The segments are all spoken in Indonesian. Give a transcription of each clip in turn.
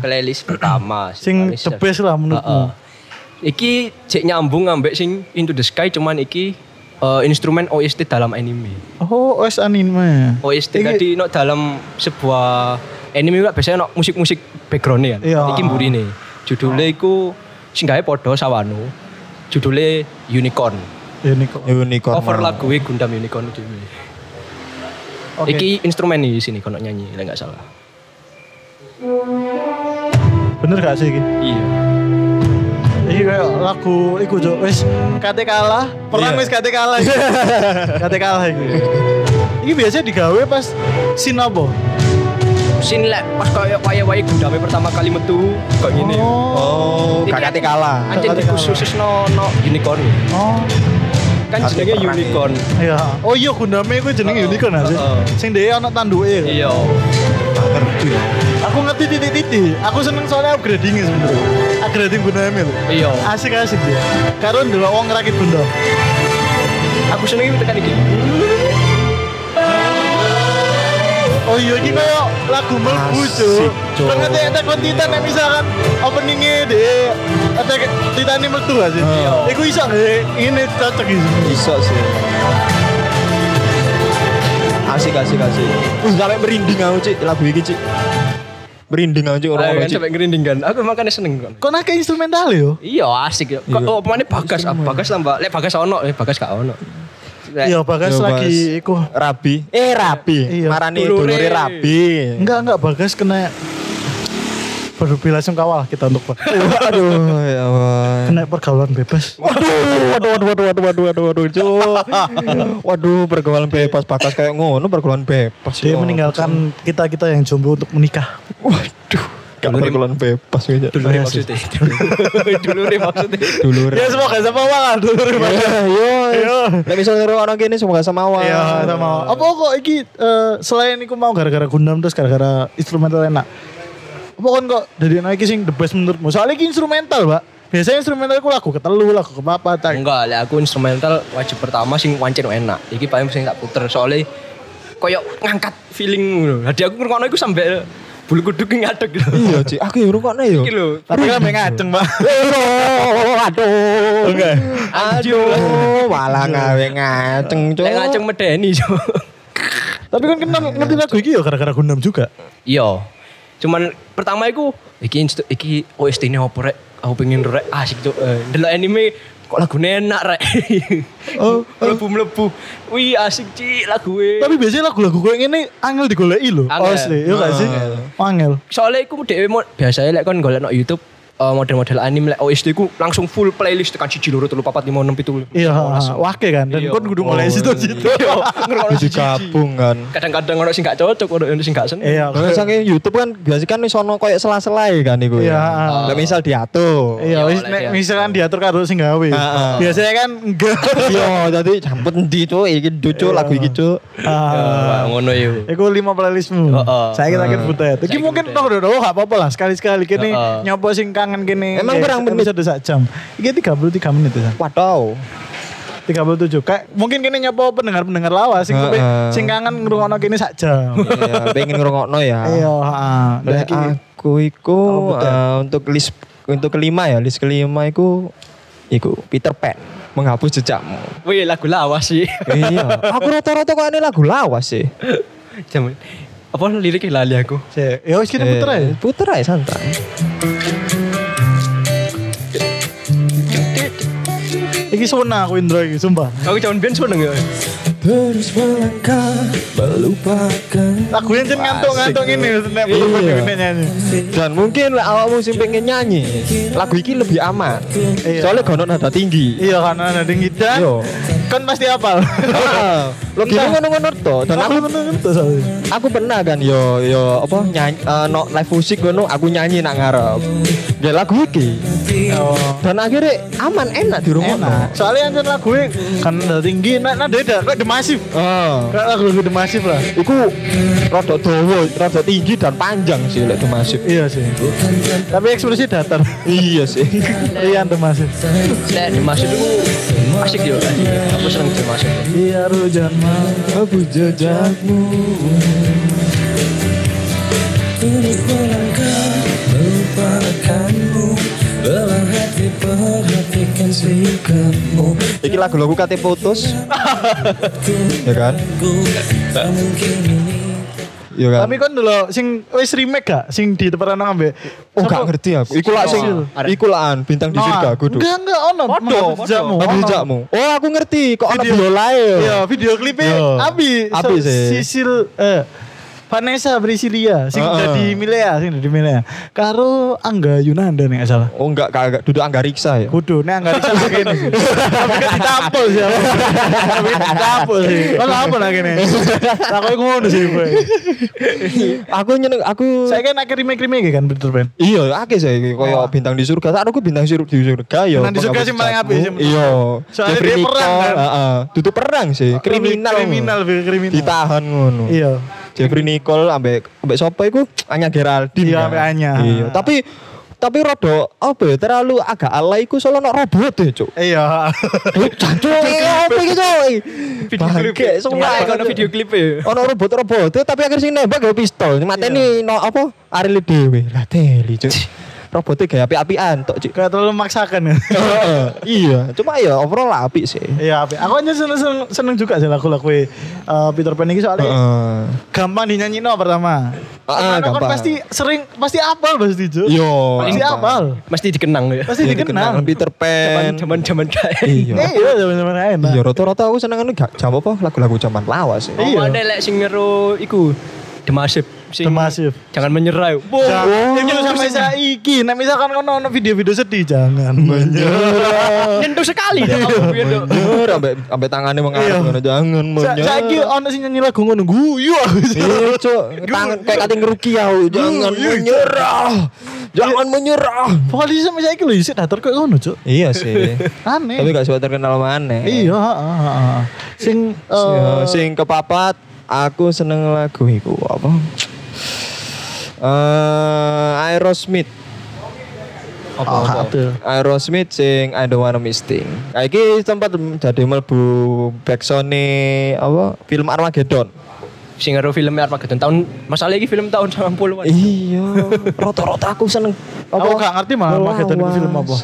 playlist pertama Sing the best lah menurutmu. Heeh. Iki cek nyambung ambek sing Into the Sky cuman iki eh, instrumen OST dalam anime. Oh, OS anime. OST Iki- tadi no dalam sebuah anime kan biasanya no musik-musik backgroundnya kan. Iya. Iki mburine. Judulnya iku sing gawe padha Sawano. Judulnya Unicorn. Unicorn. Unicorn. Cover lagu Gundam Unicorn itu. Oke. Iki instrumen nih di sini kono nyanyi, lek enggak salah. Bener gak sih iki? Iya. Iki kayak lagu iku jo wis kate kalah, perang Iya. wis kate kalah. iki. kate kalah iki. Iki biasanya digawe pas sin apa? Sin lek pas koyo waya-waya Gundam pertama kali metu kok ngene. Oh, kakak kan- kalah. Kakak khusus no no unicorn. Oh. Kan jenenge unicorn. Iya. Oh iya Gundame iku jenenge unicorn. Heeh. Sing dhewe ana tanduke. Iya. Ngerti. Aku ngerti titik-titik. Aku seneng soalnya upgrading sebenarnya. Upgrading Gundame lho. Iya. Asik-asik dia. Karo ndelok wong ngerakit Gundam. Aku seneng itu tekan iki. Oh iya iki koyo lagu melbu. Cuk. Kan ngerti Attack on Titan nek misalkan openingnya de Attack Titan ini metu gak sih? Iya. Iku iso nggak? Ini cocok gitu. Iso sih. Asik asik asik. Uh, sampai merinding aku cik lagu iki cik. Merinding cik orang Ayo orang kan sampai ngerinding kan. Aku makanya seneng kan. Kok nak instrumental yo? Iya asik ya. Kok Iya. oh pemane bagas, ah, bagas tambah. Lek bagas ono, eh bagas gak ono. Iya bagas Yo, lagi Bas. iku. Rabi. Eh Rabi. Iya. Marani dulure Rabi. Enggak enggak bagas kena berdupi langsung kawal kita untuk Pak. Waduh, ya Allah. kena pergaulan bebas. Waduh, waduh, waduh, waduh, waduh, waduh, waduh, waduh. Waduh, pergaulan bebas, bakas kayak ngono, pergaulan bebas. Dia ya. meninggalkan kita kita yang jomblo untuk menikah. Waduh, gak pergaulan bebas. Dulure Iya sih. maksudnya. Dulure maksudnya. Dulu. Ya semoga sama lah dulu. Ya, yo. Nek misalnya ngero orang gini semoga sama awal. Iya, sama. Apa kok iki eh, selain iku mau gara-gara Gundam terus gara-gara instrumental enak. Apa kan kok dari iki sing the best menurutmu? Soalnya iki instrumental, Pak. Biasanya instrumental iku lagu ketelu, lagu kepapa, tak. Enggak, lek aku instrumental wajib pertama sing wancen enak. Iki paling sing tak puter soalnya koyo ngangkat feeling ngono. Hadi aku ngrungokno iku sampe bulu kuduk ngadeg gitu. Iya, Cik. Aku yo rungokno yo. Iki lho. Tapi kan main ngaceng, Pak. Oh, aduh. Oke. Aduh, malah ngawe ngaceng, Cuk. Lek ngaceng medeni yo. Tapi kan kenal ngerti lagu iki ya gara-gara Gundam juga. Iya. Cuman pertama iku iki iki OST ini opo rek? Aku pengen rek asik tuh. Eh, Delok anime kok lagune enak rek. Oh, mlebu-mlebu. Wih asik Ci lagu Tapi biasanya lagu-lagu kayak gini angel digoleki lho. Angel. Asli, iya gak sih? Angel. Soalnya aku dhewe biasanya lek kon golek no YouTube eh, model-model anime lek OST ku langsung full playlist tekan 1 loro 3 4 5 6 7. Iya, wake kan. Dan Iya. kon kudu mulai situ-situ. Jadi gabung kan. Kadang-kadang ono sing gak cocok, ono sing gak seneng. Iya. Kalau saking YouTube kan biasa kan wis ono koyo sela-sela kan iku. Iya. ya. Lah misal diatur. Iya, Iya, wis misalkan diatur karo sing gawe. Heeh. Biasanya kan enggak. Iya, dadi jampet ndi cuk iki cuk lagu iki cuk. Ah. Ngono yo. Iku lima playlistmu. Saya kita kira butet. Iki Saiki mungkin toh dodo gak apa-apa lah sekali-sekali kini nyopo sing kangen kini. Emang berang menit? Episode sak jam. Iki 33 menit ya. Waduh. 37. Kayak mungkin kini nyopo pendengar-pendengar lawas sing kepe- Heeh. sing kangen ngrungokno kini sak jam. Iya, pengen ngrungokno ya. Iya, heeh. Aku iku eh, untuk list untuk kelima ya, list kelima iku iku Peter Pan menghapus jejakmu. Wih, lagu lawas sih. iya, aku rata-rata kok ini lagu lawas sih. Jaman. Apa liriknya lali aku? Ya wis kita puter aja. Eh, Puter aja santai. Iki sona aku Indra iki, sumpah. Aku jaman ben seneng ya. Terus melangkah melupakan. Lagu yang jen ngantuk-ngantuk ini nek Iya. nyanyi. Dan mungkin lah awakmu sing pengen nyanyi, lagu iki lebih aman. Iya. Soalnya gono nada tinggi. Iya karena ada tinggi dan Iya. Kan pasti hafal. Lo gini ngono-ngono to. Dan Aku soalnya. aku pernah kan yo yo apa nyanyi eh, no live musik ngono aku nyanyi nak ngarep. Ya lagu iki. Oh. Dan akhirnya aman enak di rumah. Enak. Soalnya yang lagu kan tinggi, nah nah beda, kayak The Massive. Oh. Kayak lagu-lagu The Massive lah. Iku rada dawa, rada tinggi dan panjang sih lek itu masif. Iya sih. Tapi ekspresi datar. Iya sih. Massive. Lek dimasuk itu asik ya, juga iya. aku seneng game asik biar hujan aku jejakmu. Terus melangkah melupakanmu. Belang hati perhatikan sikapmu. Ini lagu lagu kate putus Ya kan? Tak mungkin ini. Ya kan? Tapi kan dulu sing wis remake gak sing di tempat nang ambek. Oh gak ngerti aku. Iku lah sing iku lah bintang di surga kudu. Enggak enggak ono. Podo, Jamu. Tapi. Oh aku ngerti kok ono video lain. Iya, video klipnya Iya. Abi. Abi sih. Sisil eh Vanessa Brisilia sing Heeh. dadi Milea sing dadi Milea. Karo Angga Yunanda nih salah. Oh enggak kagak duduk angga riksa ya. Kudu, nek enggak bisa kene sih. Tapi kan ditampol sih. Tapi ditampol sih. Kan apa lah kene? Aku ngono sih gue. aku nyeneng aku Saya kan akhir remake-remake kan betul Ben. Iya, akeh sih koyo bintang di surga. Tak aku bintang di surga ya. Bintang di surga sih paling apik sih Iya. Soalnya Jeffrey dia perang, kan? Duduk perang sih, kriminal. Kriminal, kriminal. Ditahan ngono. Iya. Jeffrey Nicole ambek ambek sapa iku? Anya Geraldine. Iya, ambek Anya. Iya, tapi tapi rada apa ya terlalu agak alay iku solo nok robot ya, Cuk. Iya. Jancuk, apa iki, Cuk? Video klip. Sumpah. ono video klip ya. Ono robot-robot tapi akhir sing nembak gawe pistol. Mateni no apa? Dhewe. Lah teli, Cuk. Robotnya gaya api-apian tok, Cuk. Kayak terlalu memaksakan ya. Iya, cuma ya overall apik sih. Iya, apik. aku aja seneng, seneng, seneng juga sih lagu-lagu eh, Peter Pan ini soalnya Heeh. gampang dinyanyi no pertama. Ah, Karena kan gampang. pasti sering pasti apal pasti Jo. Yo, Pasti apa? apal. Mesti dikenang ya. Pasti Iya, dikenal. Peter Pan. Zaman-zaman kayak. Iya. Iya, zaman-zaman enak. Iya, rata-rata aku seneng kan gak jam apa lagu-lagu zaman lawas sih. Oh, Iya. ada lek sing ngeru iku. The Massive. Sing Massive. Jangan menyerah. Wow. Jangan, sampai saiki. Nah, misalkan kono ono video-video sedih jangan menyerah. Nyentuh sekali dah kamu biar dok. Sampai sampai tangannya Iya. mengarah ngono jangan menyerah. Saiki ono sing nyanyi lagu ngono guyu aku. Iya, Cuk. Tangan kayak kating ngeruki ya. Jangan menyerah. Jangan menyerah. Pokoknya sampai saiki lho isih datar kok ngono, Cuk. Iya sih. Aneh. Tapi gak suka terkenal mana. Iya, heeh, heeh. Sing eh, sing kepapat aku seneng lagu iku apa? Eh Aerosmith. oh, kabel. Aerosmith sing I don't wanna miss thing. Nah, iki sempat jadi melbu backsound apa film Armageddon. Sing ngeru film Armageddon tahun masalah iki film tahun 90-an. Iya, rata-rata aku seneng. Aku gak ngerti malah Armageddon itu film apa.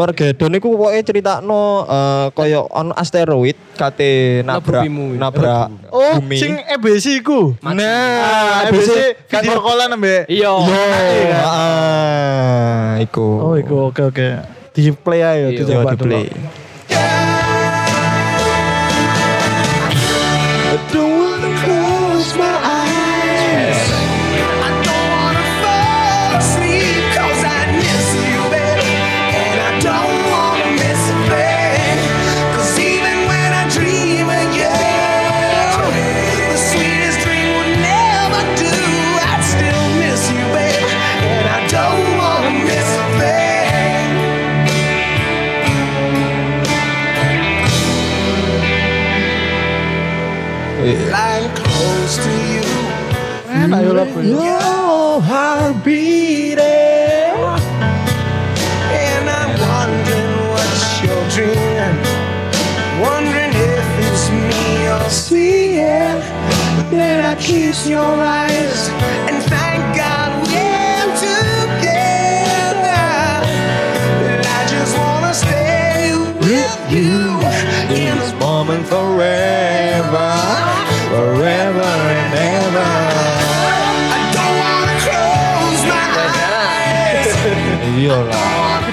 Armageddon iku pokoknya critakno eh kaya on asteroid kate nabrak nabrak Oh, bumi. sing EBC iku. Nah, Ah, EBC video callan ambek. Iya. Yo, ah, iku. Oh, iku oke oke. Di play ayo Iya, dicoba di play. dulu. Your eyes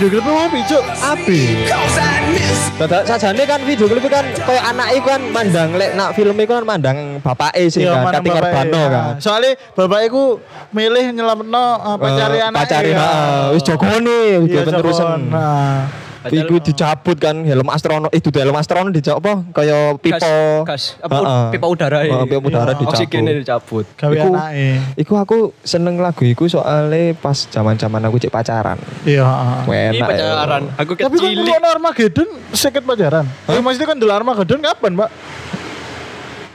Video klipnya mau picu. Api. Cause I miss Dada sajane kan video klip kan kayak anak iku kan mandang lek nak film iku kan mandang bapake sih Iya, kan bapaknya, Karbano ya. kan. Soalnya bapak iku milih nyelametno pacari Eh, anak. pacari heeh, wis jogone Iya, penerusan. Jokon. Nah, Iku dicabut kan helm astronot itu helm astronot dicabut apa kaya pipa gas, apa, Heeh. pipa udara ya. Heeh, pipa udara Iya. dicabut. Oksigennya dicabut. gawe Iku-. Iku aku seneng lagu iku soalnya pas zaman-zaman aku cek pacaran. Iya, heeh. Ini Enak. pacaran. ya. Aku Tapi kan kecil. dulu Armageddon seket pacaran. Ya, maksudnya kan dulu Armageddon kapan, Pak?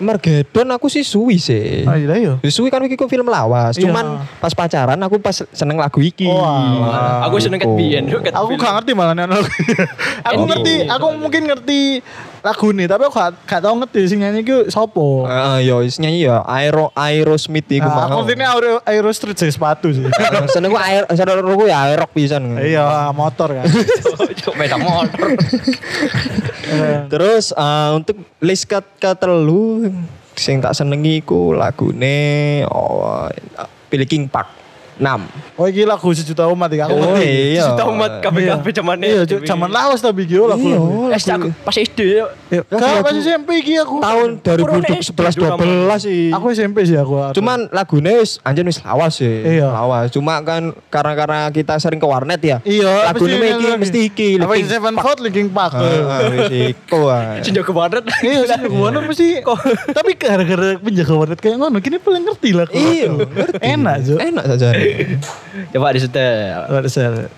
Margedon aku sih suwi sih. Ah, iya iya. Ya, Suwi kan iki film lawas. Iya. Cuman pas pacaran aku pas seneng lagu iki. Oh, alah. Aku seneng ket biyen. ket Aku gak ngerti malah nih aku Ini. ngerti, aku mungkin ngerti lagu nih, tapi aku gak, gak tau ngerti sing nyanyi ku sopo. Heeh, yo wis nyanyi ya Aero Aerosmith iku Nah, mau. aku ngerti Aero, Aero Street sih sepatu sih. Seneng ku air seneng ku ya aerok pisan. iya, motor kan. Beda motor. Terus eh, untuk list ke ketelu sing tak senengi iku lagune oh, pilih King Park 6. Oh iki lagu sejuta umat iki aku Oh ngerti. iya. Kita umat kabeh-kabeh zaman Iya, zaman lawas tapi iki yo lagu. Iya. Eh, aku pas SD yuk. Iya, pas SMP iki aku. tahun Kurang 2011 SD 12 sih. Aku SMP sih aku. Cuman lagunya wis anjen wis lawas sih. Iya. Lawas. Cuma kan karena karena kita sering ke warnet ya. iya, Lagunya iki mesti iki. Apa Seven Fold Linkin Park. Heeh, iku. Sing jago banget. Iya sih warnet mesti Tapi gara-gara penjaga warnet kayak ngono Kini paling ngerti lah Iya, ngerti. Enak Cuk Enak saja. Coba disetel. Ada saya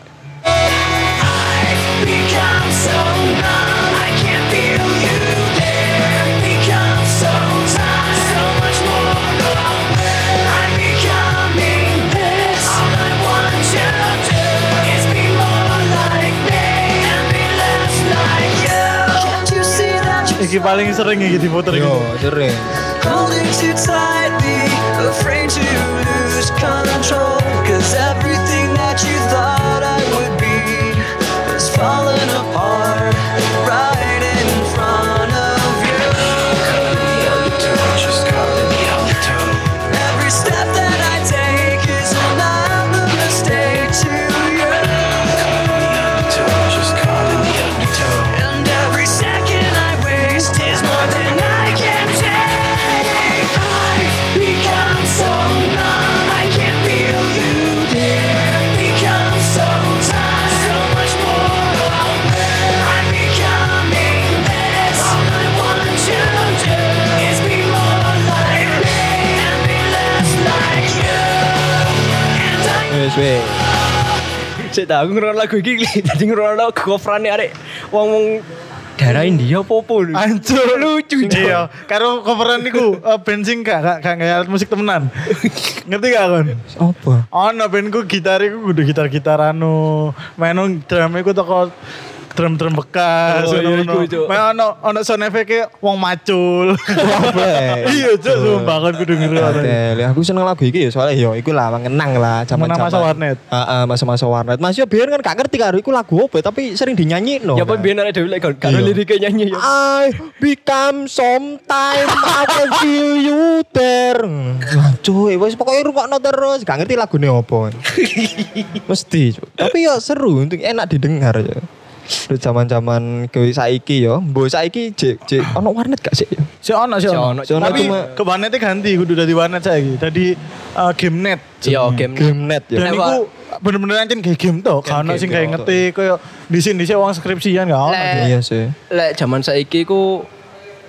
Become so numb, I can't feel you there. Become so tired, so much more aware. I'm becoming this. All I want to do is be more like me and be less like you. Can't you see that you're Iki paling sering iki diputer iki. Yo, sering. holding too tightly, afraid to lose Saya tahu aku ngerokok lagu iki jadi ngerokok lagu coverane arek wong-wong daerah India popo lho. Hancur Lucu. Iya Karo coveran niku eh, Bensin gak Gak gak alat musik temenan Ngerti gak kon? Apa? Ono bandku gitar iku kudu gitar-gitar anu main drum iku toko drum-drum bekas Oh, iya, iku, Cuk. Main ono ono sound effect wong macul. Iya, Cuk, sumpah kudu ngeru. Adel, ya aku seneng lagu iki ya soalnya yo iku lah mengenang lah zaman Mengenang masa warnet. Heeh, masa-masa warnet. Mas yo biar kan gak ngerti karo iku lagu apa tapi sering dinyanyi no. Ya apa biar arek dhewe lek kan karo Iya. liriknya nyanyi ya. I become sometime I can feel you there. Lah cuy, wis pokoknya rungokno terus, gak ngerti lagune apa. Mesti. Tapi ya seru untuk enak didengar ya. Lu zaman-zaman ke saiki yo, mbok saiki jek jek ono warnet gak sih? yo? Si ono si Si ono. ono. Si ono Tapi cuma- ke warnetnya ganti kudu dari warnet saiki. Tadi eh, game net. Iya, game. Game net ya. Dan Lewat. iku bener-bener ancen kayak game toh. Karena sing kayak ngerti kayak di sini di uang skripsian gak ono. Iya sih. Lek zaman saiki ku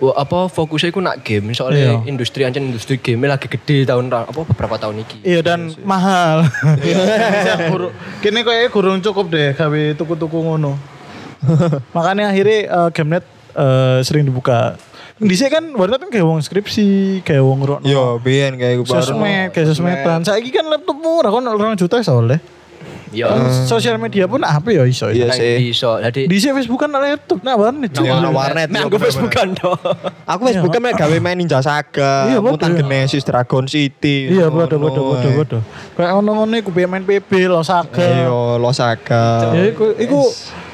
apa fokusnya ku nak game soalnya Iya. industri ancen industri game lagi gede tahun apa beberapa tahun iki. Iya dan mahal. Iya. Guru- Kini kayaknya kurang cukup deh gawe tuku-tuku ngono. Makanya akhirnya eh, Gamenet eh, sering dibuka. Di sini kan warnet kan kayak wong skripsi, kayak wong ngerokno. Yo, biyen kayak gue Sosmed, kayak sosmedan. Saiki kan laptop murah kan orang juta soalnya. Ya. Kan sosial media pun apa ya iso. Iya nang sih. iso. Jadi Di sini Facebook kan laptop, nah warnet. Cuk. Nang warnet. Nah, yo, aku. Facebook kan toh. Aku Facebook kan gawe main Ninja Saga, Iya. Mutant Genesis, Dragon City. Iya, bodoh, bodoh, bodoh, bodoh. Kayak ngono-ngono iku biar main PB lo saga. Iya, lo Saga. Ya iku iku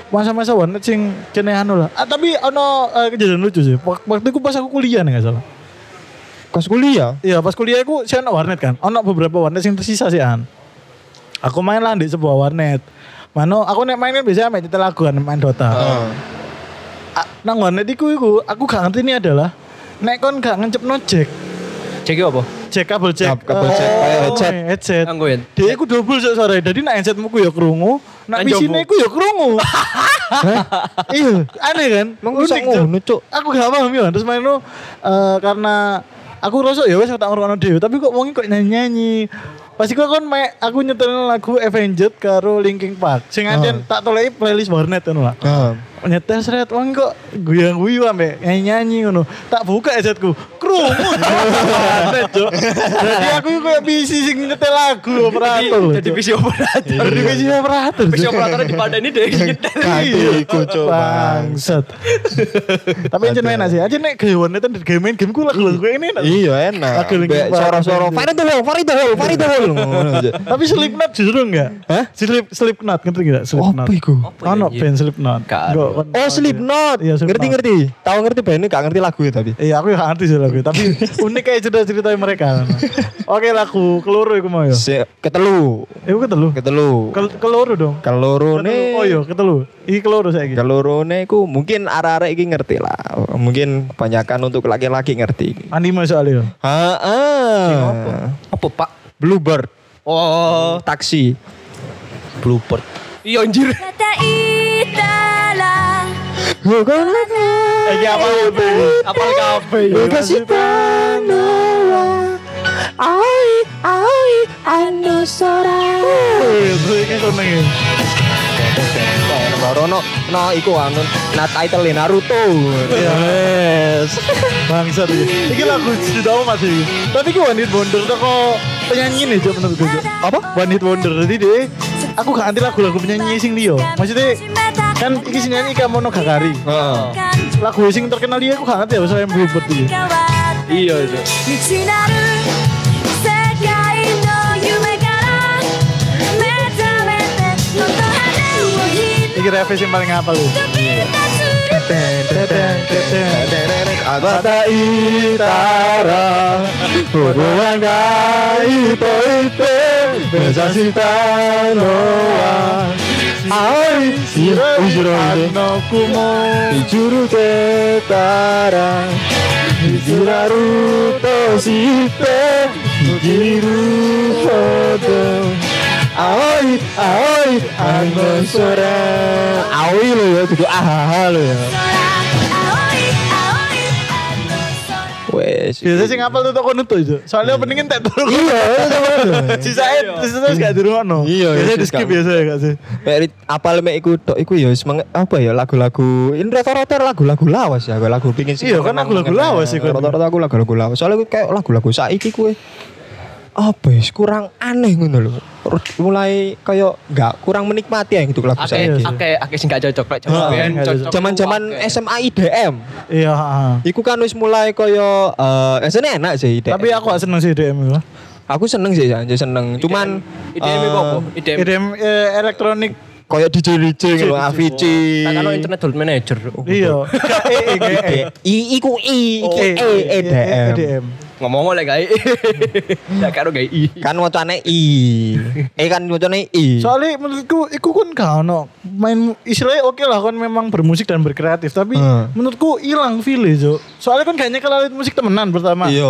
masa-masa warnet sing kene anu lah. Ah, tapi ono eh, kejadian lucu sih. Wak- Waktu itu pas aku kuliah nih gak salah. Kos kuliah. Iya, pas kuliah aku sih ono warnet kan. Ono beberapa warnet sing tersisa sih an. Aku main lah di sebuah warnet. Mano, aku nek main kan biasanya main nyetel lagu kan, main Dota. Ah, nang warnet iku iku, aku gak ngerti ini adalah nek kon gak ngencep no jack. Cek apa? Jack kabel jack. Kab- kabel jack, kayak headset. headset. Anggo ya. Dia iku double sok sore. Jadi nek headsetmu ku ya krungu, nek Nang pisine jowo. ku ya krungu. Iya, aneh kan? Unik, ngono, Cuk? Aku gak paham ya. Terus main lo eh, karena aku rasa ya wes tak ngrungokno dhewe, tapi kok wong kok nyanyi-nyanyi. Pasti kok kon mek aku nyetel lagu Avenged karo Linkin Park. Sing ancen tak toleki playlist warnet ngono lah. Nah, Nyetel seret wong kok guyang-guyu ambek nyanyi-nyanyi ngono. Tak buka headsetku. Krungu. Jadi aku kayak bisi sing nyetel lagu operator. Jadi visi operator. Jadi bisi operator. Visi Cuk. operatornya di ini deh nyetel. Iku coba. Bangsat. Tapi aja enak sih. Aja nek gawean itu di game game ku lagu-lagu ini enak. Iya enak. Lagu the hole, fire the hole. Ngono aja. Tapi Slipknot justru enggak. Hah? Slip Slipknot ngerti enggak? Slipknot. Apa iku? Ono Iya. band Slipknot. Gak Oh Slipknot. Iya. Ngerti ngerti. Tahu ngerti band ini gak ngerti lagu tapi. Iya aku ya ngerti sih lagu tapi unik kayak cerita cerita mereka. Oke lagu keloro iku mau ya. Si, ketelu. Iku ketelu. Ketelu. Kel- Keloro dong. Keloro Ketelu. Oh iya ketelu. Iki keloro saya Keloro ku mungkin arah-arah iki ngerti lah. Mungkin kebanyakan untuk laki-laki ngerti. Anime soalnya. Heeh. Apa pak? Bluebird. Oh, Taksi. bluebird. Iya anjir. Apa iku anu, na title Naruto. Yes. Iki. Iki lagu? Tapi iki Wonder kok penyanyi nih menurut gue. Apa? Wonder. Deh, aku gak anti lagu-lagu penyanyi sing liyo. Maksudnya kan iki sini ini kamu no kagari oh. lagu sing terkenal dia aku gak ngerti ya saya yang berubah dia iya itu ini revisi yang paling apa lu Kata itara itu noa Ai Shiro no kumo. Ichuru tetara Hijiraru to shite Hijiru hodo Aoi, aoi, ano sore Aoi lo ya, kudu aha lo ya Wes Biasa sing hafal tuh toko nutu itu. Soalnya openingnya tak turun. Iya, Sisanya sisanya gak di rumah no. Iya, iya, di skip gak- biasa ya gak sih? Kayak apal mek iku tok iku ya apa ya lagu-lagu ini rata-rata lagu-lagu lawas ya lagu pingin sih Iya, kan lagu-lagu lawas iku. rata-rata aku lagu-lagu lawas soalnya aku kayak lagu-lagu saiki kue apa ya kurang aneh ngono lho mulai kayak enggak kurang menikmati ya gitu lagu Ake saiki ake ake sing gak cocok lek nggak cocok. zaman-zaman Ake. SMA IDM Iya. Iku kan wis mulai kaya eh SN enak sih IDM. Tapi aku gak seneng sih DM itu. aku seneng sih ya, seneng. Cuman IDM iku apa? IDM. IDM eh, elektronik. Kaya DJ DJ gitu, Avicii. Kan internet dot manager. Iya. Eh, eh, eh, eh. I iku I, Eh, E eh, EDM. Ngomong oleh gawe. Tak karo gawe i. Kan wacane I. E kan wacane I. Soalnya menurutku iku kan gak ono main istilahnya oke lah kan memang bermusik dan berkreatif tapi Hmm. menurutku hilang feel Jo. Soalnya kan kayaknya kalau musik temenan pertama. Iya.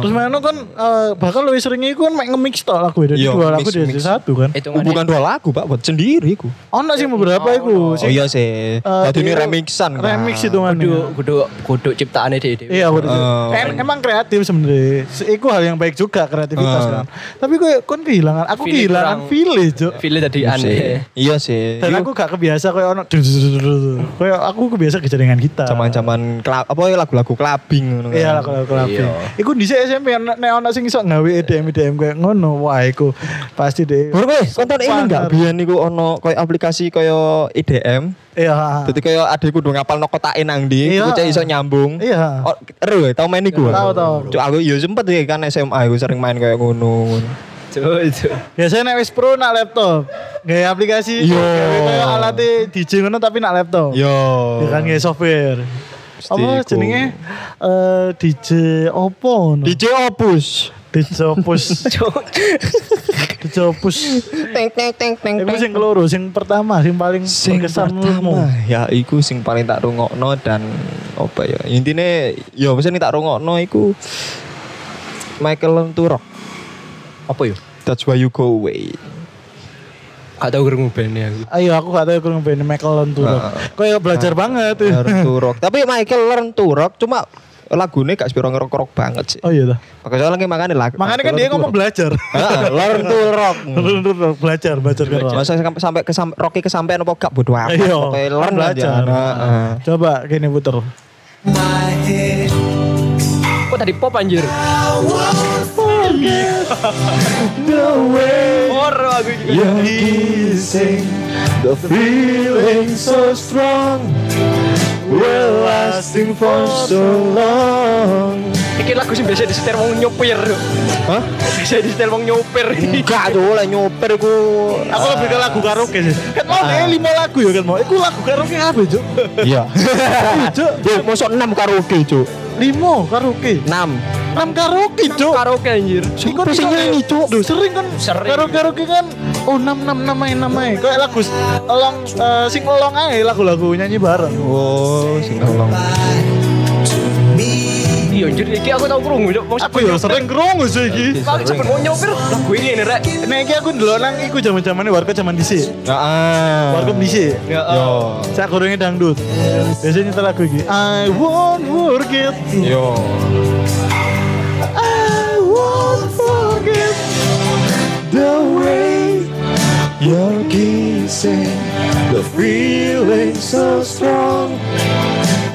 Terus mana kan eh, bahkan lebih seringnya iku kan main nge-mix tok lagu dari Iya, dua lagu mix, dari mix. satu kan. Itu Bukan dua lagu, Pak, buat sendiri iku. Ono sih beberapa iku. Oh sing, iya sih. eh, Tadi ini remixan. Remix itu kan. Kudu kudu kudu ciptaane dhewe. Iya betul. Oh. Em- emang kreatif sebenarnya. Se- Iku hal yang baik juga kreativitas Oh. kan. Tapi gue kon kehilangan, aku Feeling kehilangan feel Jo. Feel tadi Iya aneh. Iya sih. Dan aku gak kebiasa kayak ono kayak aku kebiasa kejaringan kita. zaman-zaman klub apa ya lagu-lagu clubbing ngono kan. Iya kalau kalau Iya. Iku di SMP nek ono sing iso gawe EDM EDM kayak ngono. Wah, iku pasti deh. Baru weh, konten ini enggak biyen niku ono koyo aplikasi koyo IDM. Iya. Dadi koyo adek kudu ngapal no kotake nang ndi, Iya. iso nyambung. Iya. Oh, tau main iku. Tahu, tahu. Aku yo sempet ya kan SMA aku sering main kayak ngono. Cuk. Biasanya nek wis pro nak laptop. Gawe aplikasi Iya. gawe kayak alat DJ ngono tapi nak laptop. Yo. Ya kan gawe software. Apa jenenge eh DJ opo no? DJ Opus. DJ Opus. DJ Opus. Teng teng teng teng. Iku sing keloro, sing pertama, sing paling sing pertama ya iku sing paling tak rungokno dan apa ya intine ya mesti tak rungokno iku Michael Lenturok Apa yo? That's why you go away Gak tau krungu band aku. Ayo aku gak tahu kurang band Michael Lenturok. Kayak belajar banget. Lenturok tapi Michael Lenturok cuma lagunya gak sepiro ngerok-ngerok banget sih Oh iya dah. Makanya soalnya makanya lagu Makanya kan dia ngomong belajar. Lenturok Lenturok belajar, belajar kan. Masa sampai sampai kesam, Rocky kesampean apa gak bodo amat Iya, kan learn aja belajar. Coba gini puter. Kok tadi pop anjir? The way Ora aku you're kissing The feeling so strong Will lasting for so long Iki lagu sing biasa disetel wong nyopir. Hah? Biasa disetel wong nyopir. Enggak tuh lah nyopir ku Aku lebih ke lagu karaoke sih. Kan mau kayak lima lagu ya kan mau. Iku lagu karaoke apa Cuk? Iya Iya, Cuk. Masuk 6 karaoke cuk Lima karaoke. 6 Enam karaoke Cuk. Karaoke anjir. Iku Siapa sing nyanyi, Cuk? Duh sering kan Sering. karaoke karaoke kan oh enam enam namanya namanya kayak lagu elong eh, sing elong aja lagu-lagu nyanyi bareng. Oh sing tolong Iya anjir iki aku tau krungu. Wong Aku ya sering krungu sih iki. Aku cepet mau nyopir lagu ini nih rek. Nek iki aku ndelok nang iku jaman-jamane warga zaman dhisik. Heeh Warga dhisik. Ya. Yo Saya gorengnya dangdut. Biasanya nyetel lagu iki. I won't forget. Yo I won't forget. The way you're kissing The feeling so strong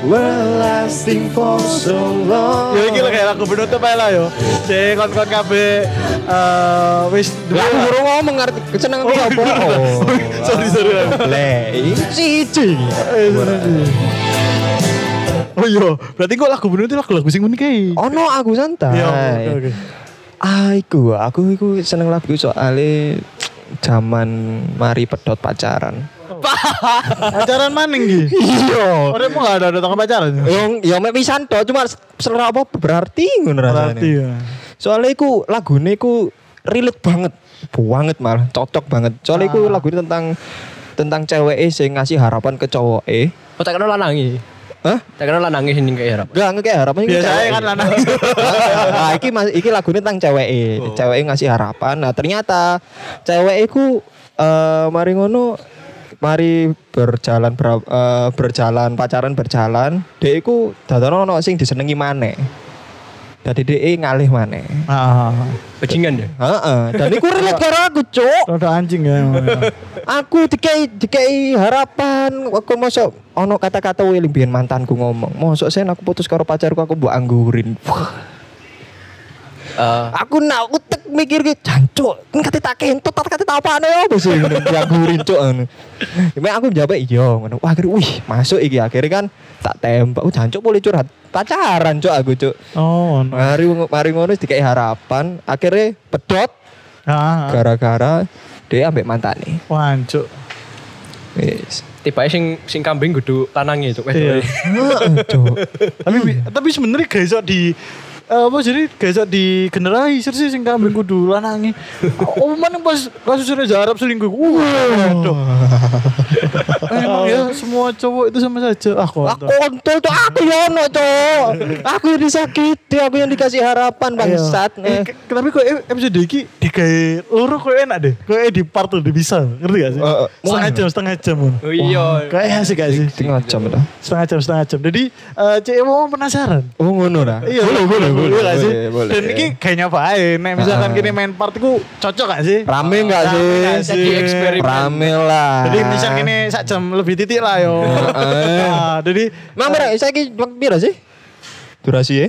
Will lasting for so long Ya iki lah kayak lagu penutup aja lah yo. Cek kon-kon kabeh eh wis aku baru ngomong ngerti oh, apa Oh sorry sorry. Le sorry. Oh iya, berarti kok lagu penutup lagu-lagu sing unik kae. Oh no aku santai Iya, oke oke. Ah iku aku iku seneng lagu soalnya zaman mari pedot pacaran Pacaran maning iki. Iya Ora mau ada ada tangga pacaran. Yang yang mek pisan to cuma selera apa berarti ngono Berarti rasane. ya. Soalnya iku lagune iku relate banget, banget malah cocok banget. Soalnya iku lagu tentang tentang cewek sing ngasih harapan ke cowok eh. Oh tak kenal lanangi. Hah? Tak kenal lanangi sing kayak harap. Gak ngekek harapan iki Biasanya cewek. kan lanang. nah, iki mas, iki lagune tentang cewek Cewek ngasih harapan. Nah, ternyata cewek iku eh mari ngono mari berjalan ber, eh, berjalan pacaran berjalan dia iku dadono ono sing disenengi maneh Dadi dhek ngalih maneh. Ah, Bajingan ya. Heeh, dan iku relate karo aku, Cuk. rada anjing ya. ya. Aku dikei dikei harapan aku masuk ono kata-kata wiling biyen mantanku ngomong. Mosok sen aku putus karo pacarku aku mbok anggurin. Eh, aku nak utek mikir ki jancuk, kan kate tak kentut tak kate tak apane ya bos ngono dianggurin cuk ngono. Mek aku jawab iya ngono. Wah akhirnya wih masuk iki akhirnya kan tak tembak. Oh jancuk boleh curhat. Pacaran cuk aku cuk. Oh, no. Mari mari ngono dikai harapan, akhirnya pedot Ah, gara-gara dia ambek mantane. wancuk. Wis. tiba sing sing kambing kudu lanangi Cuk. Iya. Heeh, Cuk. tapi tapi sebenarnya gak iso di apa jadi gak iso di generalisir sih sing kambing kudu lanangi. Oh mana pas kasus Reza Arab selingkuh. Wah, aduh. Emang ya semua cowok itu sama saja. Ah, Aku kontol. kontol tuh aku ya ono cok. Aku yang disakiti, aku yang dikasih harapan bangsat. Eh, ke- tapi kok episode iki digawe loro kok enak deh. Kok di part tuh bisa. Ngerti gak sih? Eh, setengah jam, setengah jam. Oh iya. Kayak asik gak sih? Setengah jam dah. Setengah jam, setengah jam. Jadi eh cewek mau penasaran. Oh ngono dah. Iya, boleh, boleh, boleh, gak sih? boleh. Dan ini kayaknya nyobain. Nek misalkan gini main part itu cocok gak sih? Rame enggak Rame nggak sih? Jadi eksperimen. Rame lah. Jadi misal gini sak jam lebih titik lah yo. Nah, jadi Mang berapa? Saya ki waktu sih? Durasi ya?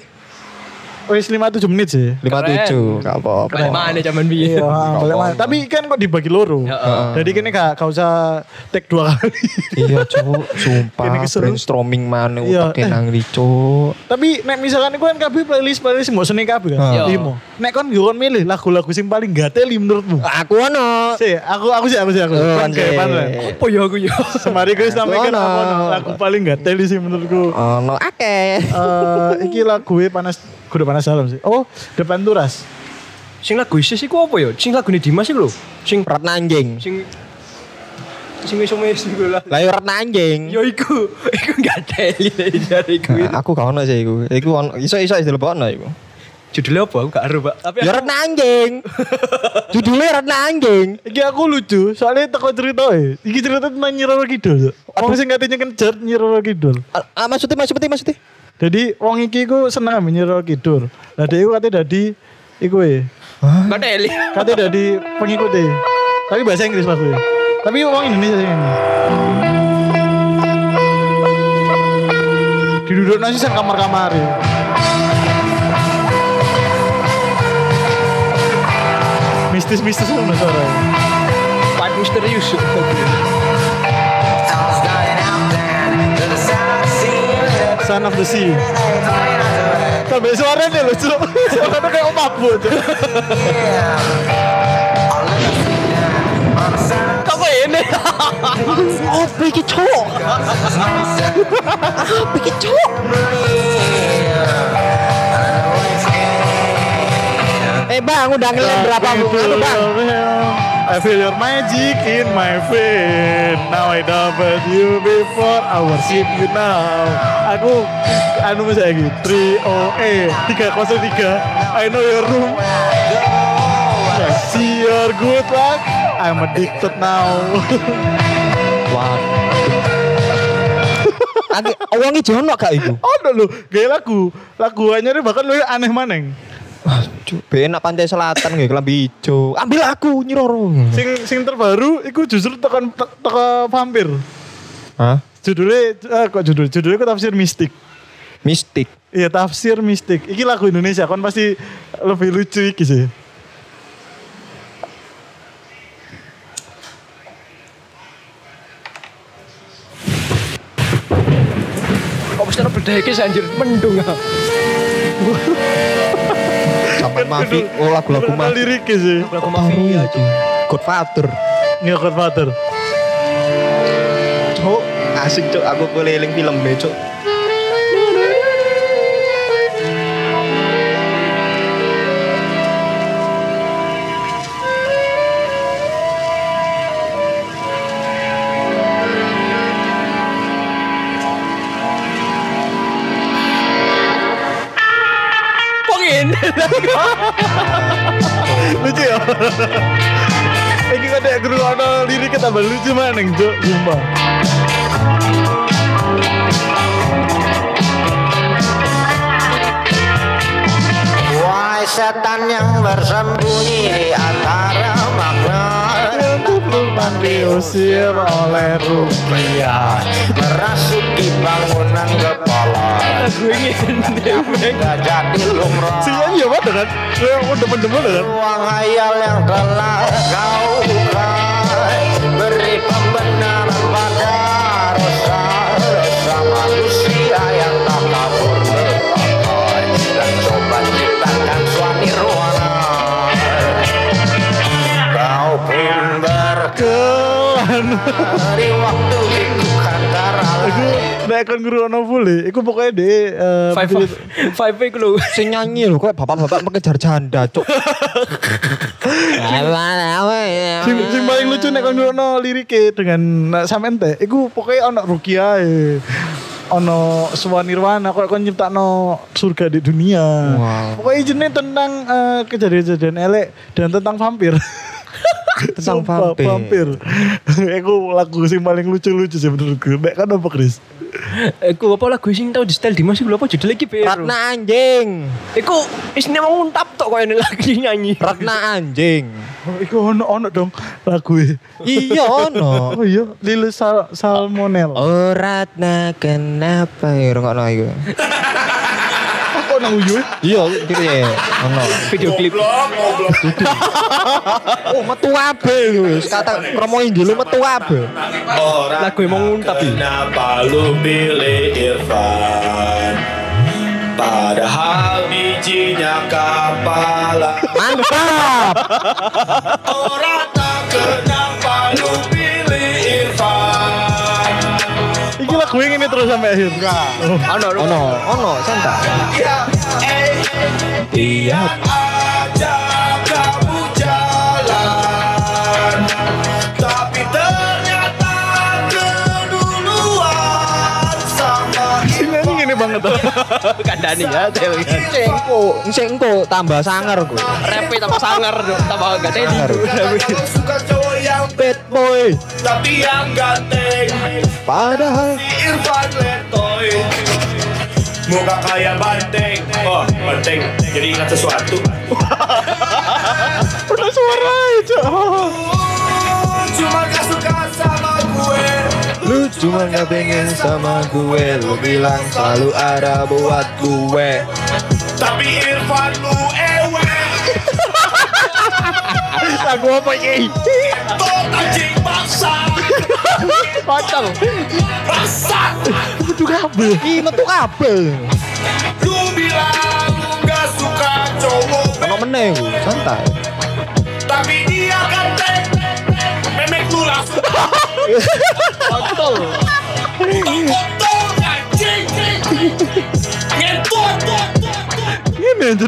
Wis 57 menit sih. 57. Enggak apa-apa. Balik mana zaman biyen. Iya, balik mana. Tapi kan kok dibagi loro. Heeh. Jadi kini gak, gak usah take dua kali. Iya, Cuk. Sumpah brainstorming mana Iya, utek eh. nang Cuk. Tapi nek misalkan iku kan kabeh playlist playlist mbok seni kabeh kan. Iya. Limo. Nek kon yo kon milih lagu-lagu sing paling gateli menurutmu. Aku ono. Sih, aku aku sih aku sih aku. Oh. Apa ya aku ya? Semari gue sampaikan no, lagu paling gateli sih menurutku. Ono akeh. Eh, iki lagu panas kudu panas dalam sih. Oh, depan turas. Sing lagu Isis iku apa ya? Sing lagune Dimas iku lho. Sing Rat anjing. sing sing iso mes iku lah. Lah yo rat anjing. Yo iku, iku gak teli dari iku. Nah, aku gak ono sih iku. Iku ono iso iso dilebokno iku. Judulnya apa? Aku gak ero, Pak. Tapi Ya rat anjing. Judulnya rat anjing. Iki aku lucu, soalnya teko cerita e. Iki cerita tentang Nyiroro Kidul. Wong sing katanya kencer Nyiroro Kidul. Ah, ah, maksudnya maksudnya maksudnya. Jadi wong iki ku seneng menyiro kidur. Lah dhek kate dadi iku e. Kate eli. Kate dadi pengikut deh. Tapi bahasa Inggris maksudnya. Tapi wong Indonesia sing ini. Diduduk nasi sang kamar-kamar ya. Mistis-mistis ngono suaranya. Pak misterius. Son of the Sea. Tapi suaranya lucu. Suaranya kayak. Cuk. Kok kok ini? Oh, iki cok. Apa iki cok? Eh bang, udah ngelem berapa bu? Anu bang. I feel your magic in my vein. Now I dapat you before I worship you now. Aku anu misalnya lagi 3 O E 303. I know your room. See your good luck. I'm addicted now. Wah. Agi, uangnya jono gak iku? Oh lho, gaya lagu. Lagu anyar bahkan lu aneh maneng. Cuk, benak pantai selatan nggih kelambi ijo. Ambil aku nyiroro. Sing sing terbaru iku justru tekan te- teka vampir. Hah? Judulnya eh, kok judul judulnya kok tafsir mistik. Mistik. Iya tafsir mistik. Iki lagu Indonesia kan pasti lebih lucu iki sih. Kok mesti ada beda iki anjir mendung. Sampai mafia, oh lagu-lagu mafia. liriknya sih. Lagu mafia aja. Godfather. Iya Godfather. Cuk, asik cuk, aku keliling film cuk. Kok lucu ya. Iki kan ada guru ada liriknya tambah lucu maneng Cuk, sumpah. Wahai setan yang bersembunyi di antara makna Belum diusir oleh rupiah. Merasuki bangunan kepala ini dewek. Gak jadi lumrah Si nyanyi ya mana kan? Udah demen-demen kan? Ruang hayal yang telah kau buka Berkari waktu itu kantara Aku nek kon guru ono full Iku pokoknya de eh, Five five five lu. Sing nyanyi lho, kok bapak-bapak mengejar janda cuk. sing, sing paling lucu nek kon ono lirike dengan sampean teh iku pokoknya ono Rukia ono Swan Nirwana kok kon nyiptakno surga di dunia. Wow. Pokoknya jenis tentang eh, kejadian-kejadian elek dan tentang vampir. Tentang Sumpah, vampir. vampir. Iku lagu sing paling lucu-lucu sih menurutku. Nek kan apa Chris? Iku apa lagu sing tau di style Dimas iku apa judulnya iki Biro? Ratna anjing. Iku isine mau nguntap tok koyo ini lagi nyanyi. Ratna anjing. Oh, iku ono ono dong lagu e. Iya ono. Oh iya, Lili Sal Salmonel. Oh Ratna kenapa ya ngono iku. Kok nang uyu? Iya, gitu ya. Ono. Video klip. Oh, metu abe lho. Kata promo Inggil metu abe. Lagu yang mau nguntap iki. Kenapa lu pilih Irfan? Padahal bijinya kapalan Mantap. Orang Yang ini terus sampai akhir. Enggak. Ono ono. Ono, ono, santai. Aja Kandani ya cewek. Sing engko, sing engko tambah sangar ku. Repe tambah sangar tambah gak tedi. suka cowok yang Bad boy. tapi yang ganteng Padahal Irfan Letoy Muka kayak banteng Oh banteng Jadi ingat sesuatu Udah suara aja. Cuma gak pengen sama gue Lu bilang selalu ada buat gue Tapi Irfan lu ewe Lagu apa iki? Tot anjing basah. Kocok. Basah. Kudu kabel. Ih, metu kabel. Lu bilang lu gak suka cowok Ono meneh santai. Tapi Kontol. Kontol anjing Ngentut Ini aja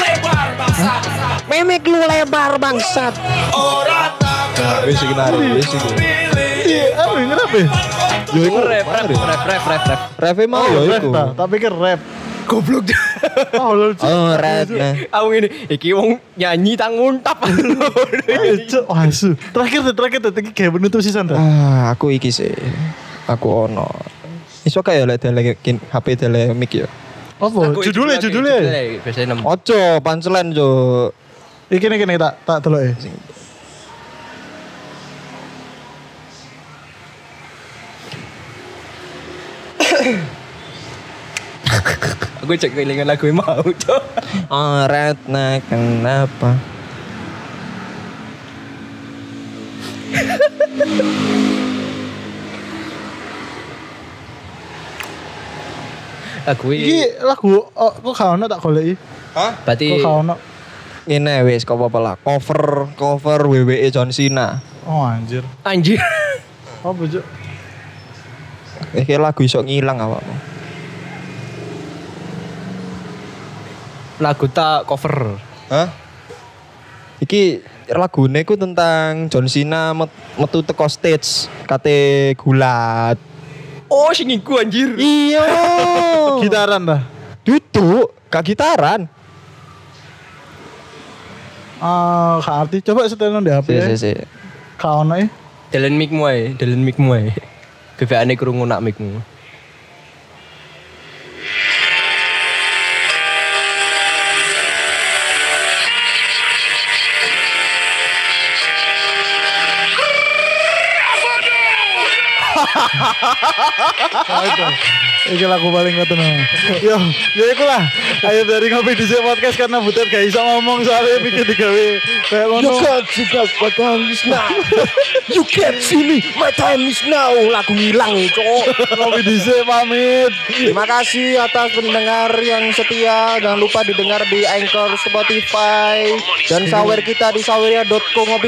lebar basah Memek lu lebar bangsat. Orang tak Wis iki nari, wis iki. pilih Iya, apa ya? Yo rap, rap, rap, rap, rap. Ref mau Oh, yo iku. ta, tapi rap. Goblok. Oh, lucu. Oh, nah. Aku ini, iki wong nyanyi tang nguntap. Cuk, oh, asu. Terakhir deh, terakhir deh, iki kayak penutup sih Sandra. Ah, aku iki sih. Aku ono. Iso kayak lek delekin HP dele mic ya. Apa? Judulnya, judulnya. Biasanya. Ojo punchline jo. Iki nih, kini tak tak telok ya. Aku cek kelingan lagu yang mau, cok. Oh, red nah kenapa? Lagu Iki ini. lagu, oh, kok kau tak golek Hah? Berarti Kok kau Ini wis kok apa lah cover cover WWE John Cena. Oh anjir. anjir. Apa Cuk? Iki lagu iso ngilang awakmu. Lagu tak cover. Hah? Iki lagune ku tentang John Cena met- metu teko stage kate gulat. Oh, sing iku anjir. Iya. Gitaran dah. Duduk, gak gitaran. Ah, gak arti. Coba setelin di HP. Si ya. si si. Kau ya. Dalan mic-mu ae, dalan mic-mu ae. BBane krungu nak mic-mu. Iki lagu paling ketemu. Yo, ya iku lah. Ayo dari ngopi di podcast karena butet gak iso ngomong soalnya pikir digawe kayak ngono. juga my time is now. You can't see me, my time is now. Lagu ngilang cowok. Ngopi di pamit. Terima kasih atas pendengar yang setia. Jangan lupa didengar di Anchor, Spotify, dan sawer kita di saweria.co ngopi